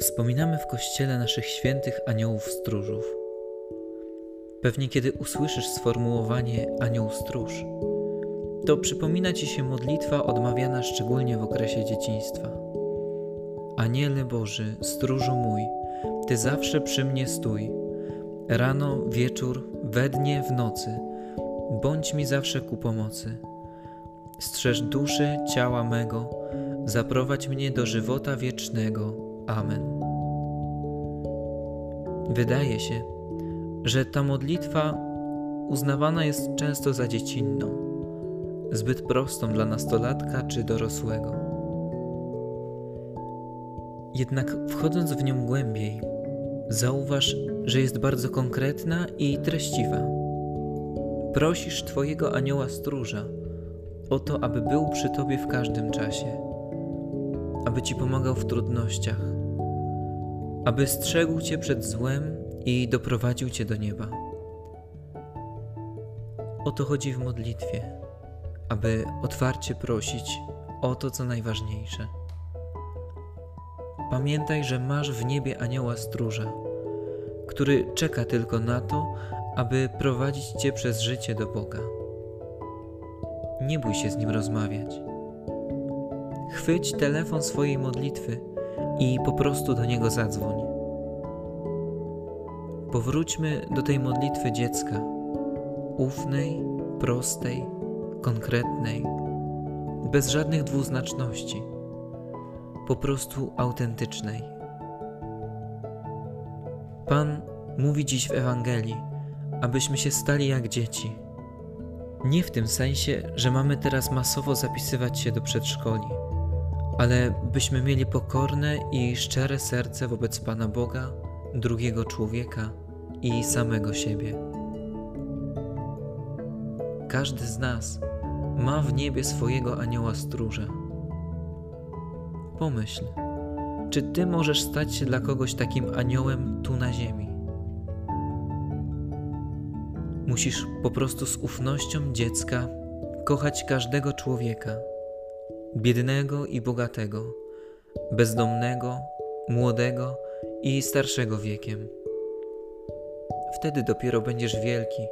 Wspominamy w kościele naszych świętych aniołów stróżów. Pewnie kiedy usłyszysz sformułowanie anioł stróż, to przypomina ci się modlitwa odmawiana szczególnie w okresie dzieciństwa. Aniele Boży, stróżu mój, Ty zawsze przy mnie stój. Rano, wieczór, we dnie, w nocy, bądź mi zawsze ku pomocy. Strzeż duszy, ciała mego, zaprowadź mnie do żywota wiecznego. Amen. Wydaje się, że ta modlitwa uznawana jest często za dziecinną, zbyt prostą dla nastolatka czy dorosłego. Jednak wchodząc w nią głębiej, zauważ, że jest bardzo konkretna i treściwa. Prosisz Twojego anioła stróża o to, aby był przy Tobie w każdym czasie, aby Ci pomagał w trudnościach, aby strzegł Cię przed złem i doprowadził Cię do nieba. O to chodzi w modlitwie, aby otwarcie prosić o to, co najważniejsze. Pamiętaj, że masz w niebie anioła stróża, który czeka tylko na to, aby prowadzić Cię przez życie do Boga. Nie bój się z nim rozmawiać. Chwyć telefon swojej modlitwy i po prostu do niego zadzwoń. Powróćmy do tej modlitwy dziecka, ufnej, prostej, konkretnej, bez żadnych dwuznaczności, po prostu autentycznej. Pan mówi dziś w Ewangelii, abyśmy się stali jak dzieci. Nie w tym sensie, że mamy teraz masowo zapisywać się do przedszkoli, ale byśmy mieli pokorne i szczere serce wobec Pana Boga, drugiego człowieka i samego siebie. Każdy z nas ma w niebie swojego anioła stróża. Pomyśl, czy ty możesz stać się dla kogoś takim aniołem tu na ziemi? Musisz po prostu z ufnością dziecka kochać każdego człowieka, biednego i bogatego, bezdomnego, młodego i starszego wiekiem. Wtedy dopiero będziesz wielki.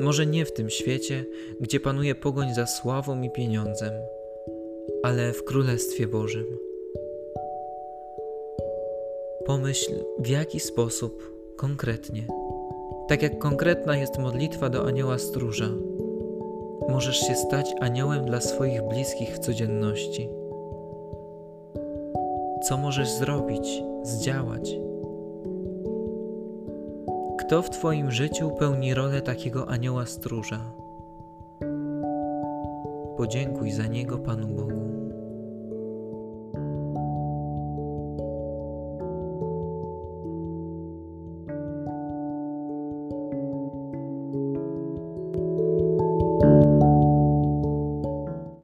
Może nie w tym świecie, gdzie panuje pogoń za sławą i pieniądzem, ale w Królestwie Bożym. Pomyśl, w jaki sposób konkretnie, tak jak konkretna jest modlitwa do anioła stróża, możesz się stać aniołem dla swoich bliskich w codzienności. Co możesz zrobić, zdziałać? Kto w Twoim życiu pełni rolę takiego anioła stróża? Podziękuj za niego Panu Bogu.